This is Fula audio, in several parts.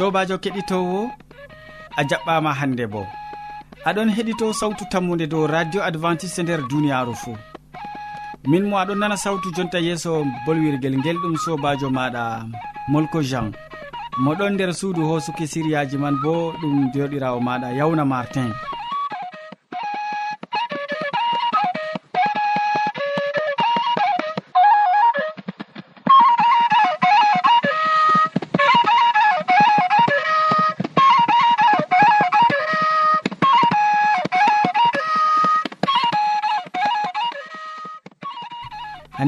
sobajo keɗitowo a jaɓɓama hande bo. Aɗon heɗito sawtu tammude dow radio adventiste nder duniyaru fuu. Min mo aɗon nana sawtu jonta yeeso bolwirguel ngel ɗum sobajo maɗa molko jean. Moɗon nder suudu hosuki siriyaji man bo ɗum joɗirawo maɗa yawna martin.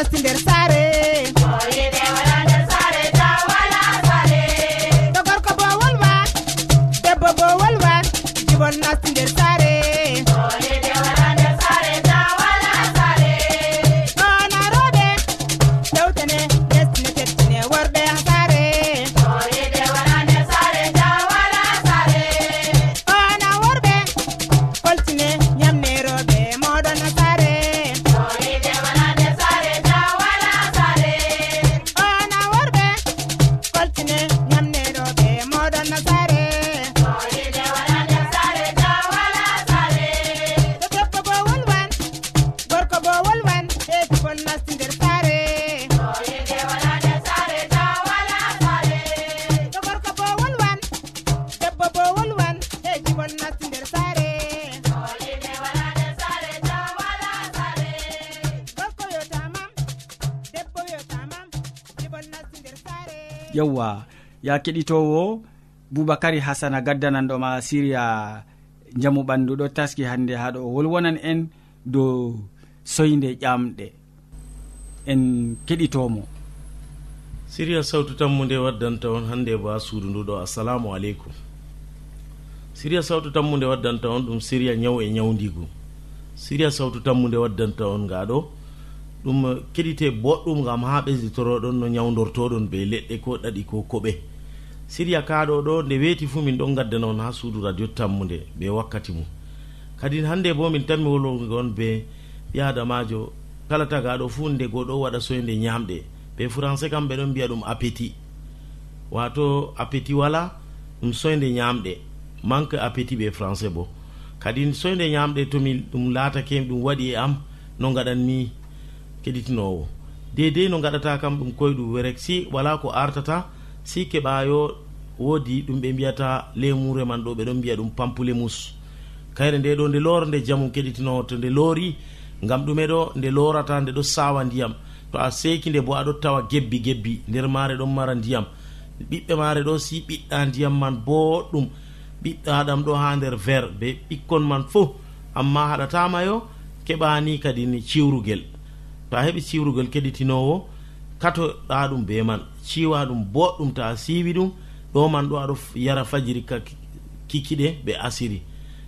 lasti nde yewwa ya keɗitowo boubacary hasana gaddananɗoma siriya jamu ɓandu ɗo taski hande ha ɗo wolwonan en dow soyde ƴamɗe. En keɗitomo. Siriya sawtu tammu nde waddanta on hannde ba suudu nduɗo assalamu aleykum. Siriya sawtu tammu nde waddanta on ɗum siriya ñaw e ñawdigu siriya sawtu tammu nde waddanta on ngaɗo ɗum eh, keɗite boɗɗum gam ha ɓesditoroɗon no ñawdortoɗon ɓe leɗɗe ko ɗaɗi ko koɓe. Siriya kaɗo ɗo nde weeti fuu min ɗon gadda noon ha suudu radio tammude ɓe wakkati mum kadi hande bo min tanmi wolwogon be ɓiyadamajo kala tagaɗo fuu nde goɗo waɗa soyde ñamɗe ɓe français kam ɓe ɗon mbiya ɗum appétit. Wato appétit wala ɗum soyde ñamɗe manque appétit ɓe français bo. Kadi soyde ñamɗe tomi ɗum laatake ɗum waɗi e am no gaɗanmi keɗitinowo. Dedei no gaɗata kam ɗum koye werek si wala ko artata si keɓayo woodi ɗum ɓe mbiyata lemure man ɗo ɓeɗon mbiya ɗum pampulemus. Kayre nde ɗo nde loora nde jamu keɗitinowo to nde loori ngam ɗume ɗo nde lorata nde ɗo sawa ndiyam. To a seki nde bo aɗo tawa gebbi gebbi. Nder mare ɗon mara ndiyam. Ɓiɓɓe mare ɗo si ɓiɗɗa ndiyam man boɗɗum. Ɓiɗɗaɗam ɗo ha nder ver be ɓikkon man fo amma haɗatamayo keɓani kadi ni ciwrugel. to a heɓi siwrugol keɗitinowo katoɗa ɗum be man. Ciwa ɗum boɗɗum ta a siwi ɗum ɗo man ɗo aɗo yara fajiri ka kikiɗe ɓe asiri.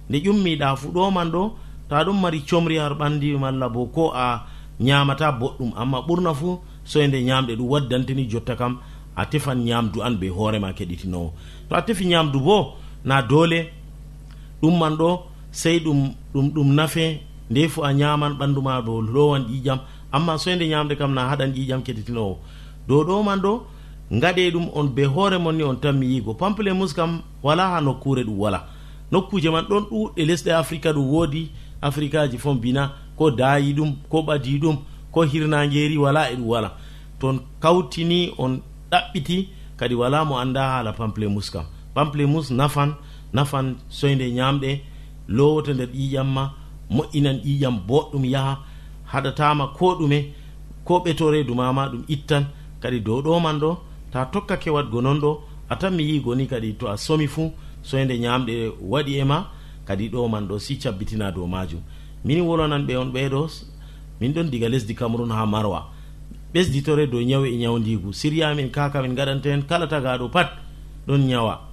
Nde ƴummiɗa fu ɗo man ɗo to a ɗum mari comri har ɓandi malla bo ko a ñamata boɗɗum. Amma ɓurna fu soyde ñamɗe ɗum waddantini jotta kam a tefan ñamdu an be hoorema keɗitinowo. To a tefi ñamdu bo na doole ɗum man ɗo sey ɗum ɗum ɗum nafe nde fu a ñaman ɓanduma ɗo lowan ƴiƴam amma soyde ñamde kam na haɗan ƴiƴam keɗitinowo dow ɗo man ɗo gaɗe ɗum on be hoore mon ni on tanmi yigo. Pample mus kam wala ha nokkure ɗum wala. Nokkuje man ɗon ɗuɗɗe lesɗe africa ɗum woodi africa ji fon bina ko daayi ɗum ko ɓadi ɗum ko hirnageri wala e ɗum wala. Ton kawtini on ɗaɓɓiti kadi wala mo anda haala pample mus kam. Pample mus nafan nafan soyde ñamɗe lowoto nder ƴiƴam ma moƴƴinan ƴiƴam boɗɗum yaha haɗatama ko ɗume ko ɓetore dumama ɗum ittan kadi dow ɗo man ɗo ta tokkake wadgo non ɗo atan mi yigo ni kadi to a somi fuu soyde ñamɗe waɗi e ma kadi ɗo man ɗo si cabbitina dow majum. Min wolonan ɓe on ɓeɗo min ɗon diga lesdi cameron ha marwa. Ɓesditore dow ñawu e ñawdigu siriyamin kaka min gaɗanta hen kala tagaɗo pat ɗon ñawa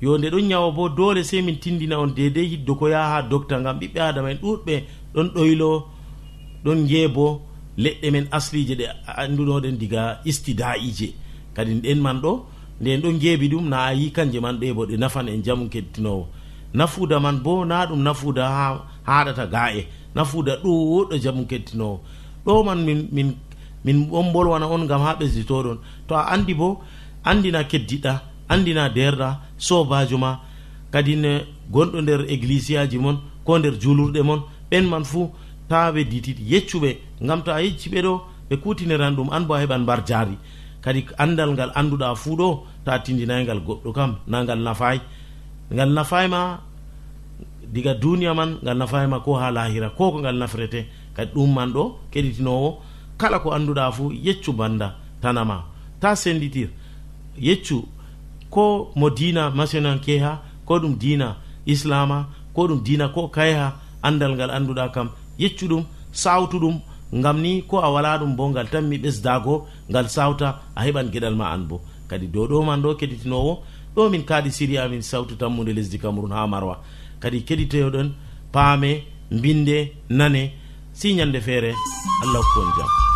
yo nde ɗon ñawa bo dole sey min tindina on dedei hiddo ko yaha ha docta gam ɓiɓɓe adama en ɗuɗɓe ɗon ɗoylo ɗon jeebo leɗɗe men aslije ɗe anndunoɗen diga istidaije kadi ɗen man ɗo nden ɗon jeebi ɗum na a yi kanje man ɗe bo ɗe nafan en jamu kettinowo nafuda man bo na ɗum nafuda ha haɗata ga e nafuda ɗuɗɗo jamu kettinowo ɗo man min min min on bolwana on gam ha ɓesditoɗon to a andi bo andina keddiɗa andina derɗa sobajo ma kadi ne gonɗo nder églisiaji mon ko nder julurɗe mon ɓen man fuu tawa ɓe ditiɗi yeccuɓe gam to a yecci ɓe ɗo ɓe kutiniran ɗum an bo a heɓan mbar jaari. Kadi andal ngal anduɗa fuu ɗo ta a goɗɗo kam na ngal nafay ngal nafayma diga duniya man ngal nafayma ko ha lahira ko ko ngal nafrete kadi ɗum man ɗo keɗitinowo kala ko anduɗa fuu yeccu banda tanama ta senditir yeccu ko mo dina masionan keha ko ɗum dina islama ko ɗum dina ko kayha andal ngal anduɗa kam yeccuɗum sawtuɗum ngam ni ko a wala ɗum bo ngal tan mi ɓesdago ngal sawta a heɓan gueɗal ma an bo. Kadi dow ɗo man ɗo keɗitinowo ɗo min kaaɗi siri amin sawtu tammude lesdi cameron ha marwa. Kadi keɗitoyoɗon paame mbinde nane si ñande feere allah hokkon jaam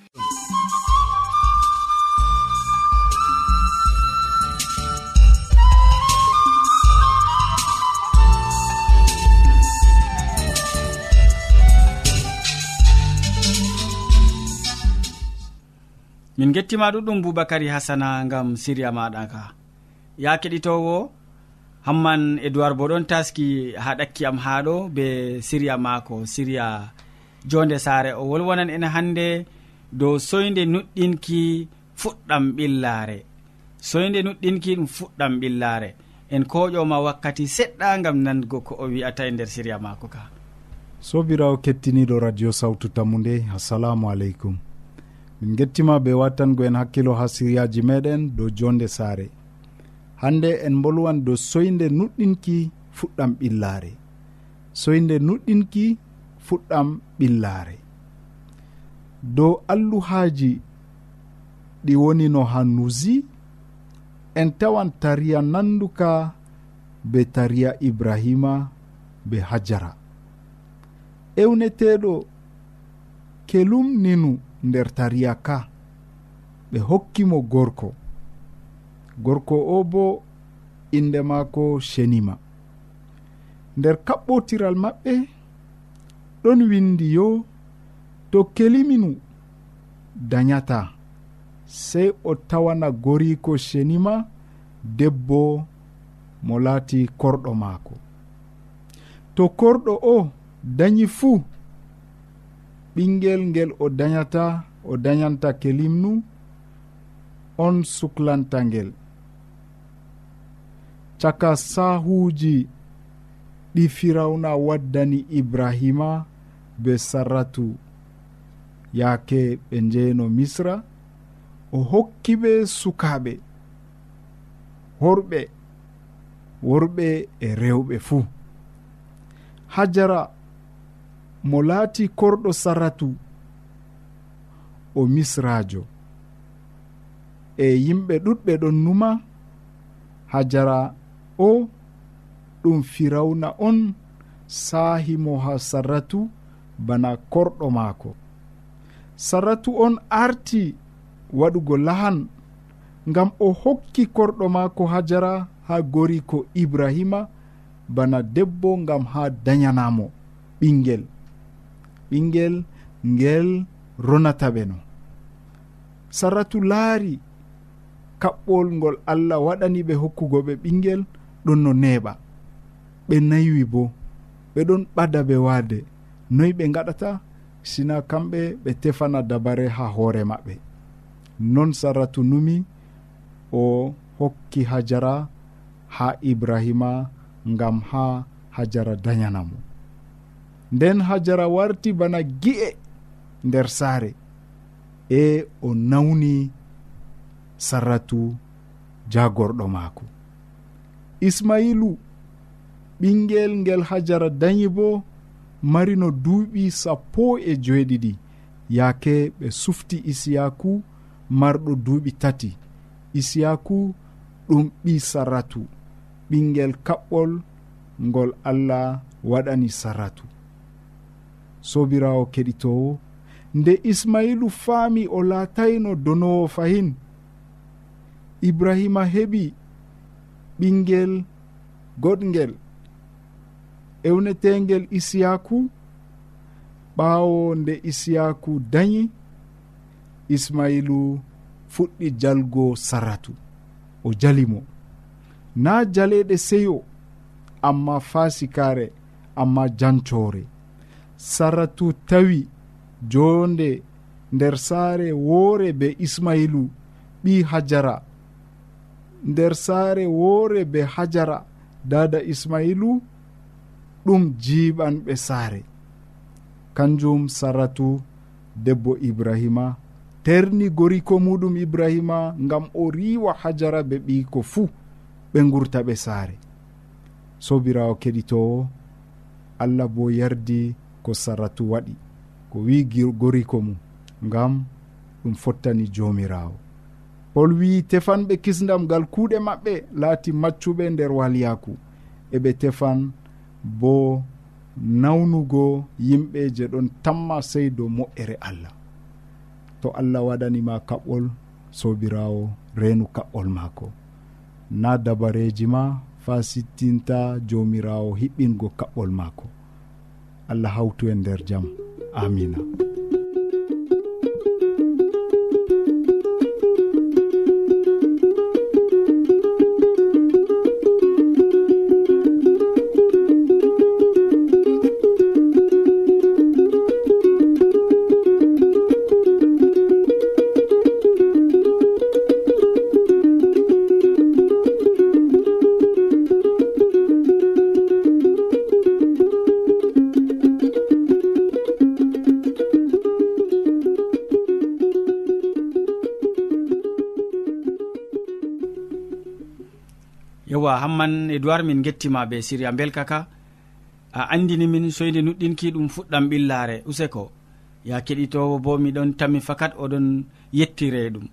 min gettima ɗuɗɗum boubacary hasana gam siriya maɗa ka ya keɗitowo hamman edoird bo ɗon taski ha ɗakki am haɗo be siriya maako. Siriya jonde saare o wolwonan en hande dow soyde nuɗɗinki fuɗɗam ɓillare soyde nuɗɗinki ɗum fuɗɗam ɓillare en koƴoma wakkati seɗɗa gam nango ko o wi'ata e nder siriya maako ka. Sobirawo kettiniɗo radio sawtu tammu nde assalamu aleykum. min gettima be wattango en hakkilo ha siriyaji meɗen dow jonde saare. Hande en bolwan dow soyde nuɗɗinki fuɗɗam ɓillaare. Soyde nuɗɗinki fuɗɗam ɓillaare. Dow alluhaaji ɗi wonino ha nusi en tawan tariya nanduka be tariya ibrahima be hajara. Ewneteɗo kelumninu nder tariya ka. Ɓe hokkimo gorko. Gorko o bo inde maako shenima. Nder kaɓɓotiral maɓɓe ɗon windi yo to keliminu dayata sey o tawana goriko shenima debbo mo laati korɗo maako. To korɗo o dañi fuu. ɓinguel ngel o dañata o dañanta kelimnu on suklanta ngel. Caka sahuji ɗi firawna waddani ibrahima be sarratu. Yaake ɓe njeeno misra o hokki ɓe sukaaɓe. Worɓe worɓe e rewɓe fuu. Hajara mo laati korɗo saratu o misrajo e yimɓe ɗuɗɓe ɗon numa hajara o ɗum firawna on saahimo ha sarratu bana korɗo maako. Sarratu on arti waɗugo lahan ngam o hokki korɗo maako hajara ha gori ko ibrahima bana debbo ngam ha dayanamo ɓingel ɓingel ngel ronata ɓe no. Saratu laari kaɓɓol ngol allah waɗani ɓe hokkugo ɓe ɓingel ɗon no neeɓa. Ɓe naywi bo ɓe ɗon ɓada ɓe waade. Noyi ɓe gaɗata sina kamɓe ɓe tefana dabare ha hoore maɓɓe. Non saratu numi o hokki hajara ha ibrahima ngam ha hajara dayanamo nden hajara warti bana gi'e nder saare. E o nawni sarratu jagorɗo maako. Ismailu ɓingel ngel hajara dañi bo marino duuɓi sappo e joeɗiɗi yaake ɓe sufti isiyaku marɗo duuɓi tati. Isiyaku ɗum ɓi sarratu. Ɓingel kaɓɓol ngol allah waɗani sarratu. sobirawo keɗitowo nde ismailu faami o laatayno donowo fahin. Ibrahima heɓi ɓingel goɗgel ewnetegel isiyaku ɓaawo nde isiyaku dañi. Ismailu fuɗɗi jalgo saratu o jalimo. Na jaleɗe seyo amma fasikare amma jancore saratu tawi jonde nder saare woore be ismailu ɓi hajara. Nder saare woore be hajara dada ismailu ɗum jiɓanɓe saare. Kanjum saratu debbo ibrahima terni goriko muɗum ibrahima gam o riwa hajara ɓe ɓiko fuu ɓe gurta ɓe saare. Sobirawo keɗitowo allah bo yardi ko saratu waɗi ko wi goriko mum ngam ɗum fottani jomirawo pol wi tefanɓe kisdam ngal kuuɗe maɓɓe laati maccuɓe nder walyaku eɓe tefan bo nawnugo yimɓe je ɗon tamma sey dow moƴƴere allah. To allah waɗanima kaɓɓol sobirawo reenu kaɓɓol maako. Na dabareji ma fa sittinta jomirawo hiɓɓingo kaɓɓol maako. allah hawtu e nder jaam. Amina. edoirwa hamman edoird min gettima be siria belka ka a andini min soyde nuɗɗinki ɗum fuɗɗam ɓillare useko. Ya keɗitowo bo miɗon tammi fakat oɗon yettire ɗum.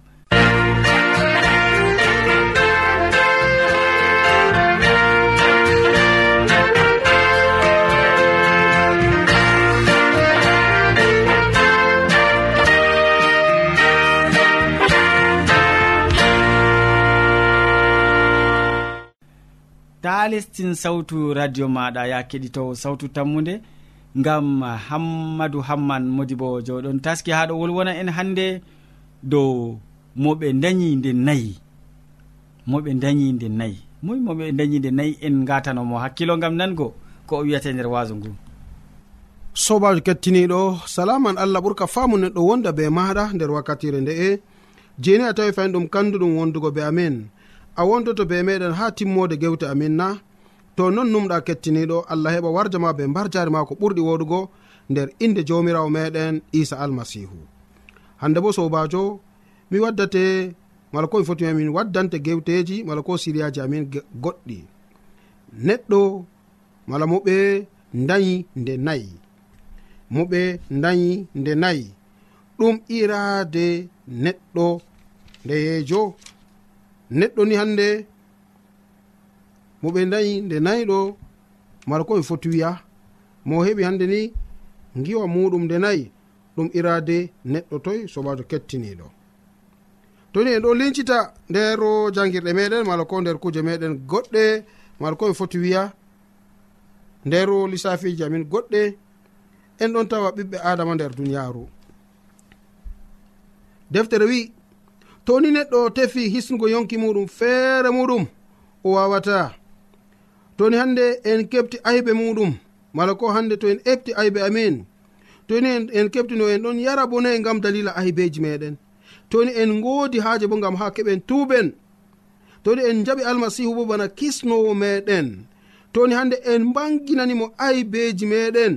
ta lestin sawtu radio maɗa ya keɗitowo sawtu tammude ngam hammadou hamman modi bo joɗon taski haɗo wolwona en hande dow moɓe dañi nde nayi moɓe dañi nde nayi moy moɓe dañi nde nayi en gatanomo hakkilo gam nango ko o wiyata nder waso ngu. Sobajo kettiniɗo salaman allah ɓurka famu neɗɗo wonda be maɗa nder wakkatire nde'e. Jeni a tawi fayin ɗum kanduɗum wondugo be amin a wondoto be meɗen ha timmode gewte amin na. To non numɗa kettiniɗo allah heɓa warja ma be mbar jari ma ko ɓurɗi woɗugo nder inde jawmirawo meɗen isa almasihu. Hande bo sobajo mi waddate mala ko mi foti min waddante gewteji mala ko siriyaji amin goɗɗi. Neɗɗo mala moɓe dayi nde nayi. Moɓe dayi nde nayi. Ɗum irade neɗɗo ndeyejo. neɗɗo ni hannde mo ɓe dayi nde nayiɗo mala ko ɓe foti wiya. Mo heɓi hannde ni giwa muɗum nde nayi ɗum irade neɗɗo toy sobajo kettiniɗo. Toni en ɗo lincita nder jangirɗe meɗen mala ko nder kuje meɗen goɗɗe mala ko ɓe foti wiya. Nder lissafiji amin goɗɗe en ɗon tawa ɓiɓɓe adama nder duniyaru deftere wi toni neɗɗo tefi hisnugo yonki muɗum feere muɗum o wawata. Toni hande en kebti aybe muɗum mala ko hande to en efti aybe amin. Toni en keɓtino en ɗon yara bone gam dalila aybeji meɗen. Toni en goodi haaje bo gam ha keɓen tuuben. Toni en jaɓi almasihu bo bana kisnowo meɗen. Toni hande en banginanimo aybeji meɗen.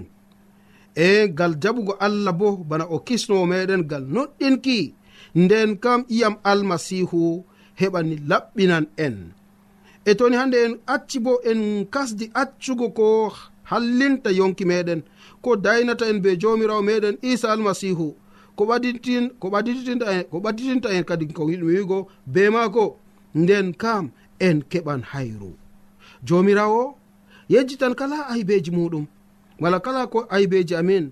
E gal jaɓugo allah bo bana o kisnowo meɗen gal noɗɗinki. nden kam iyam almasihu heɓani laɓɓinan en. E toni hande en acci bo en kasdi accugo ko hallinta yonki meɗen ko daynata en be jomirawo meɗen isa almasihu. Ko ɓaditin ko ɓaditinta en ko ɓaditinta en kadi ko yiɗmi wigo be maako. Nden kam en keɓan hayru. Jomirawo yejjitan kala aybeji muɗum. Wala kala ko aybeji amin.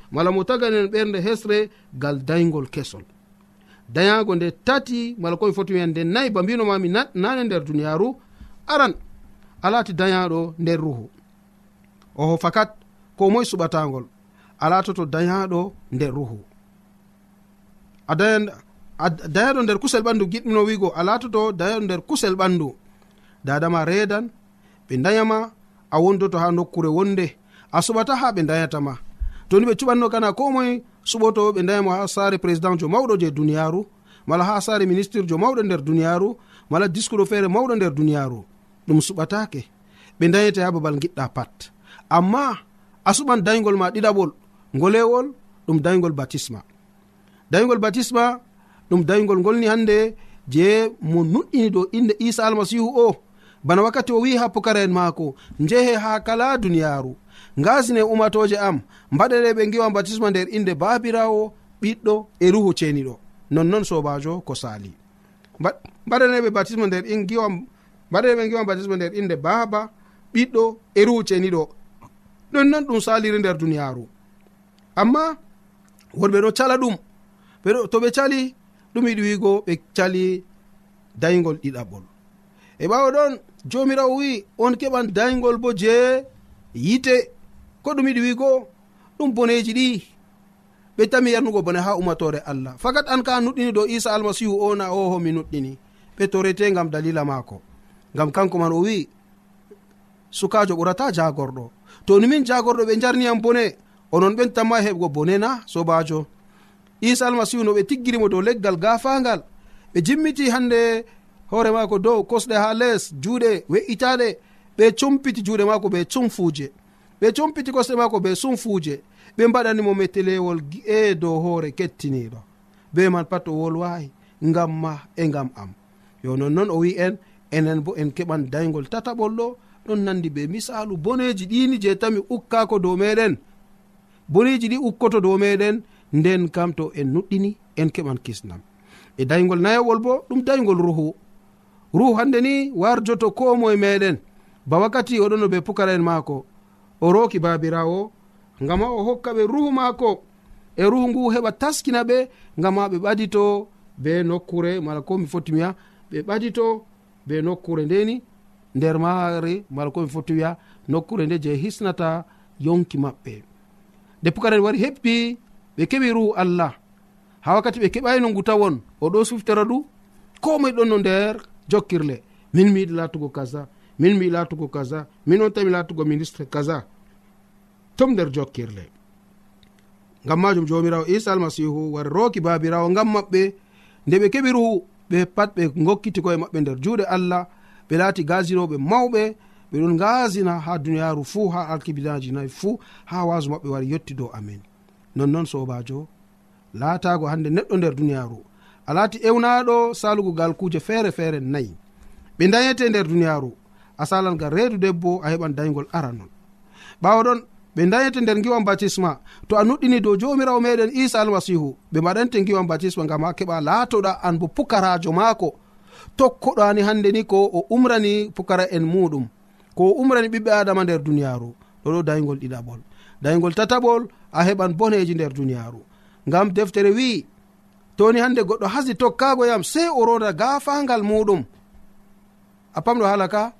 mala mo taganen ɓernde hesre gal daygol kesol. Dayago nde tati mala komi foti wiyan nde nayi ba mbinomami nane nder duniyaru aran alati dayaɗo nder ruhu. Oho fakat ko moye suɓatagol alatoto dayaɗo nder ruhu. A dayaɗo nder kusel ɓandu giɗɗino wigo a latoto dayaɗo nder kusel ɓandu dadama redan ɓe dayama a wondoto ha nokkure wonde a suɓata ha ɓe dayatama joni ɓe cuɓanno kana ko moye suɓoto ɓe dayimo ha saare président jo mawɗo je duniyaru mala ha saare ministre jo mawɗo nder duniyaru mala discours feere mawɗo nder duniyaru ɗum suɓatake ɓe dayete ha babal giɗɗa pat. Amma a suɓan daygol ma ɗiɗaɓol ngolewol ɗum daygol batisma. Daygol batisma ɗum daygol ngolni hande je mo nuɗɗini dow inde isa almasihu o. Bana wakkati o wi ha pukara en maako njehe ha kala duniyaru ngasine umatoje am mbaɗere ɓe giwa batisma nder inde babirawo ɓiɗɗo e ruhu ceniɗo. Nonnon sobajo ko sali. Mbaɗaneɓe batisma nder giwa mbaɗaneɓe giwa batisma nder inde baba ɓiɗɗo e ruhu ceniɗo. Ɗon non ɗum saliri nder duniyaru. Amma wonɓe ɗo cala ɗum. To ɓe cali ɗum yiɗi wigo ɓe cali daygol ɗiɗaɓol. E ɓawo ɗon jomirawo wi on keɓan daygol bo je yite ko ɗum yiɗi wigo ɗum boneji ɗi. Ɓe tami yarnugo bone ha umatore allah. Fakat an ka nuɗɗini dow isa almasihu o na oho mi nuɗɗini. Ɓe torete gam dalila maako. Gam kanko man o wi sukajo ɓurata jagorɗo to ni min jagorɗo ɓe jarniyam bone onon ɓen tamma heɓgo bone na sobajo isa almasihu no ɓe tiggirimo dow leggal gafangal ɓe jimmiti hande hoore maako dow kosɗe ha les juuɗe we'itaɗe ɓe cumpiti juuɗe maako ɓe cumfuje ɓe cumpiti kosɗe maako be sumfuuje ɓe mbaɗanimo metelewol e dow hoore kettiniɗo be man pat o wolwayi ngam ma e ngam am. Yo nonnoon o wi en enen bo en keɓan daygol tataɓol ɗo. Ɗon nandi be misalu boneji ɗini je tami ukkako dow meɗen boneji ɗi ukkoto dow meɗen nden kam to en nuɗɗini en keɓan kisnam. E daygol nayowol bo ɗum daygol ruhu. Ruhu hande ni warjoto ko moye meɗen ba wakkati oɗon no be pukara en maako. o roki babirawo ngam ha o hokka ɓe ruhu maako e ruhu ngu heɓa taskina ɓe ngam ha ɓe ɓadito be nokkure mala ko mi foti wiya ɓe ɓadito be nokkure ndeni nder maare mala ko mi foti wiya nokkure nde je hisnata yonki maɓɓe. Nde pukaren wari heppi ɓe keɓi ruhu allah. Ha wakkati ɓe keɓayno ngu tawon oɗo suftora ɗu ko moye ɗon no nder jokkirle. Min mi yiɗi latugo kaza. min mi latugo kaza min on tawi latugo ministre kaza tom nder jokkirle. Ngam majum jomirawo isa almasihu war roki babirawo ngam maɓɓe nde ɓe keɓi ruhu ɓe pat ɓe gokkiti koye maɓɓe nder juuɗe allah ɓe laati gasinoɓe mawɓe ɓe ɗon gasina ha duniyaru fuu ha alkibidaji nayi fuu ha wasu maɓɓe wari yetti dow amin. Nonnoon sobajo laatago hande neɗɗo nder duniyaru a laati ewnaɗo salugo gal kuuje feere feere nayi ɓe dayete nder duniyaru a salan ngal reedu debbo a heɓan daygol aranon ɓawa ɗon ɓe dayete nder giwan batisma to a nuɗɗini dow jomirawo meɗen isa almasihu ɓe mbaɗante giwan batisma ngam ha keɓa laatoɗa an bo pukarajo maako. Tokkoɗani hande ni ko o umrani pukara en muɗum ko o umrani ɓiɓɓe adama nder duniyaru ɗoɗo daygol ɗiɗaɓol. Daygol tataɓol a heɓan boneji nder duniyaru ngam deftere wi toni hande goɗɗo hasi tokkago yam sei o roda gafangal muɗum. A pamɗo hala ka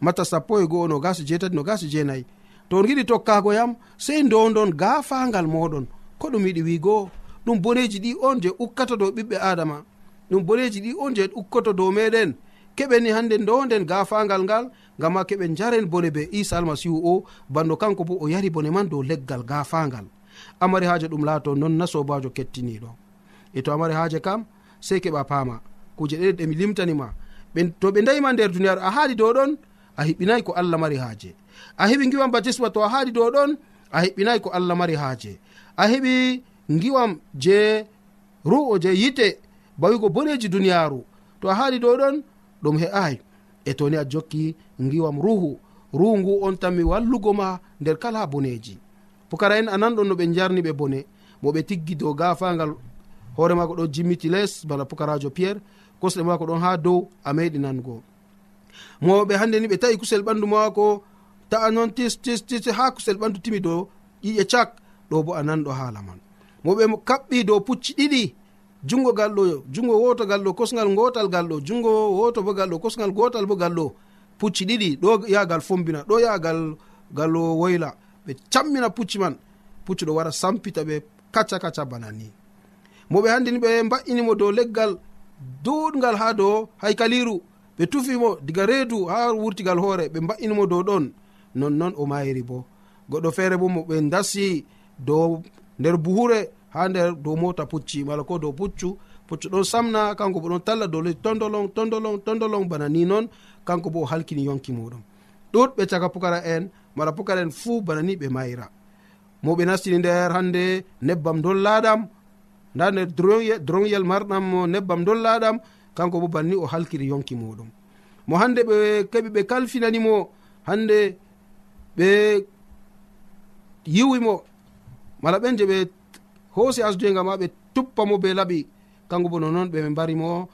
mata sappo e go'o no gasi jeetati no gasi jeenayi. To on giɗi tokkago yam sey ndondon gafangal moɗon ko ɗum yiɗi wigo ɗum boneji ɗi on je ukkata dow ɓiɓɓe adama ɗum boneji ɗi on je ukkoto dow meɗen keɓeni hande ndonden gafangal ngal ngam ma keɓen jaren bone be isa almasihu o banno kanko bo o yari bone man dow leggal gafangal amari haaje ɗum laato non na sobajo kettiniɗo e to amari haaje kam sey keɓa paama. Kuje ɗeɗe ɗemi limtanima. To ɓe dayima nder duniyaaru a haali dow ɗon a hiɓɓinayi ko allah mari haaje. A heɓi giwam batisma to a haaɗi dow ɗon a hiɓɓinayi ko allah mari haaje. A heɓi giwam je ru'o je yite bawigo boneji duniyaaru. To a haaɗi dow ɗon ɗum he'ayi e toni a jokki giwam ruhu. Ruhu ngu on tan mi wallugo ma nder kala boneji pukara en anan ɗon no ɓe jarni ɓe bone. Mo ɓe tiggi dow gafangal hoore mako ɗo jimmiti les bana pukarajo pierre. Kosɗe mako ɗon ha dow a meɗi nango mowɓe hande ni ɓe tawi kusel ɓandu mako ta'a noon tis tis tis ha kusel ɓandu timi dow ƴiƴe cak ɗo bo a nanɗo haala man. Moɓe kaɓɓi dow pucci ɗiɗi jungo gal ɗo jungo woto gal ɗo kosgal gotal gal ɗo jungo woto bo gal ɗo kosgal gotal bo gal ɗo pucci ɗiɗi ɗo yagal fombina ɗo yagal gal woyla. Ɓe cammina pucci man pucci ɗo wara sampita ɓe kacca kacca bana ni. Moɓe hande ni ɓe mba'inimo dow leggal duɗgal ha dow haykaliru ɓe tufimo diga reedu ha wurtigal hoore ɓe mba'inimo dow ɗon. Nonnon o mayiri bo. Goɗɗo feere bo mo ɓe dasi dow nder buhure ha nder dow mota pucci mala ko dow puccu. Puccu ɗon samna kanko bo ɗon talla dow leydi tondolon tondolon tondolon bana ni noon kanko bo o halkini yonki muɗum. Ɗuɗɓe caka pukara en mala pukara en fuu bana ni ɓe mayira. Moɓe nastini nder hande nebbam dollaɗam. Nda nder droyel marɗam nebbam dollaɗam. kanko bo banni o halkiri yonki muɗum. Mo hande ɓe keɓi ɓe kalfinanimo hande ɓe yiwimo mala ɓen je ɓe hoosi asduyega ma ɓe tuppamo be laɓi kanko bo nonoon ɓe ɓe mbarimo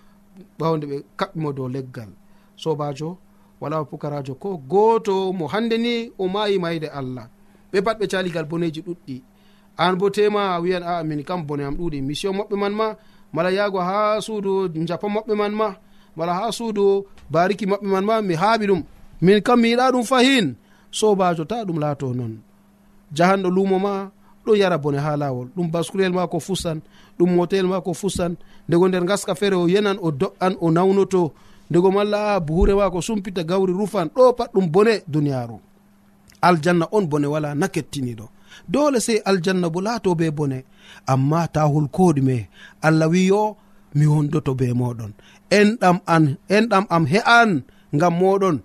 ɓawde ɓe kaɓɓimo dow leggal. Sobajo wala pukarajo ko goto mo hande ni o mayi mayde allah. Ɓe pat ɓe caligal boneji ɗuɗɗi. An bo tema a wiyan aa min kam bone am ɗuɗi. Mission maɓɓe man ma mala yahgo ha suudu japa maɓɓe man ma mala ha suudu bariki maɓɓe man ma mi haaɓi ɗum. Min kam mi yiɗa ɗum fahin. Sobajo ta ɗum laato noon jahanɗo lumo ma ɗo yara bone ha lawol ɗum bascurel ma ko fusan ɗum motel ma ko fusan ndego nder gaska feere o yenan o do'an o nawnoto. Ndego malla a buhure ma ko sumpita gawri rufan ɗo pat ɗum bone duniyaru aljanna on bone wala na kettiniɗo. dole sey aljanna bo laato be bone. Amma ta holkoɗume allah wi yo mi wondoto be moɗon. Enɗam an enɗam am he'an ngam moɗon.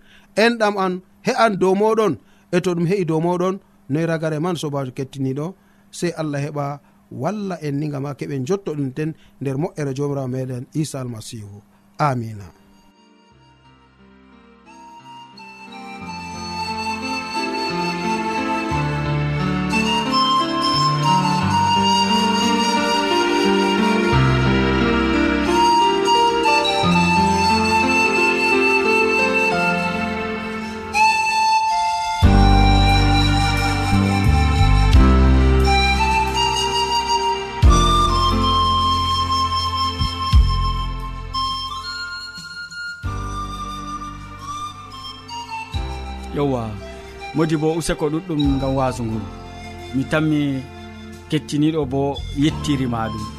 Enɗam an he'an dow moɗon. E to ɗum he'i dow moɗon noyi ragare man sobajo kettiniɗo sey allah heɓa walla en ni gama ha keɓen jotto ɗum ten nder moƴƴere jomirawo meɗen isa almasihu amina modi bo useko ɗuɗɗum gam wasu ngu mi tanmi kettiniɗo bo yettirima ɗum.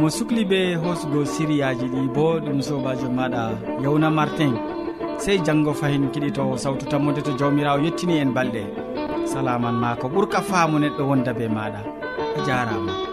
mo sukli be hoosugo siriyaji ɗi bo ɗum sobajo maɗa yawna martin. Sey janggo fayin kiɗitowo sawtu tammode to jawmirawo yettini en balɗe. Salaman ma ko ɓuurka faamu neɗɗo wonda be maɗa. A jarama.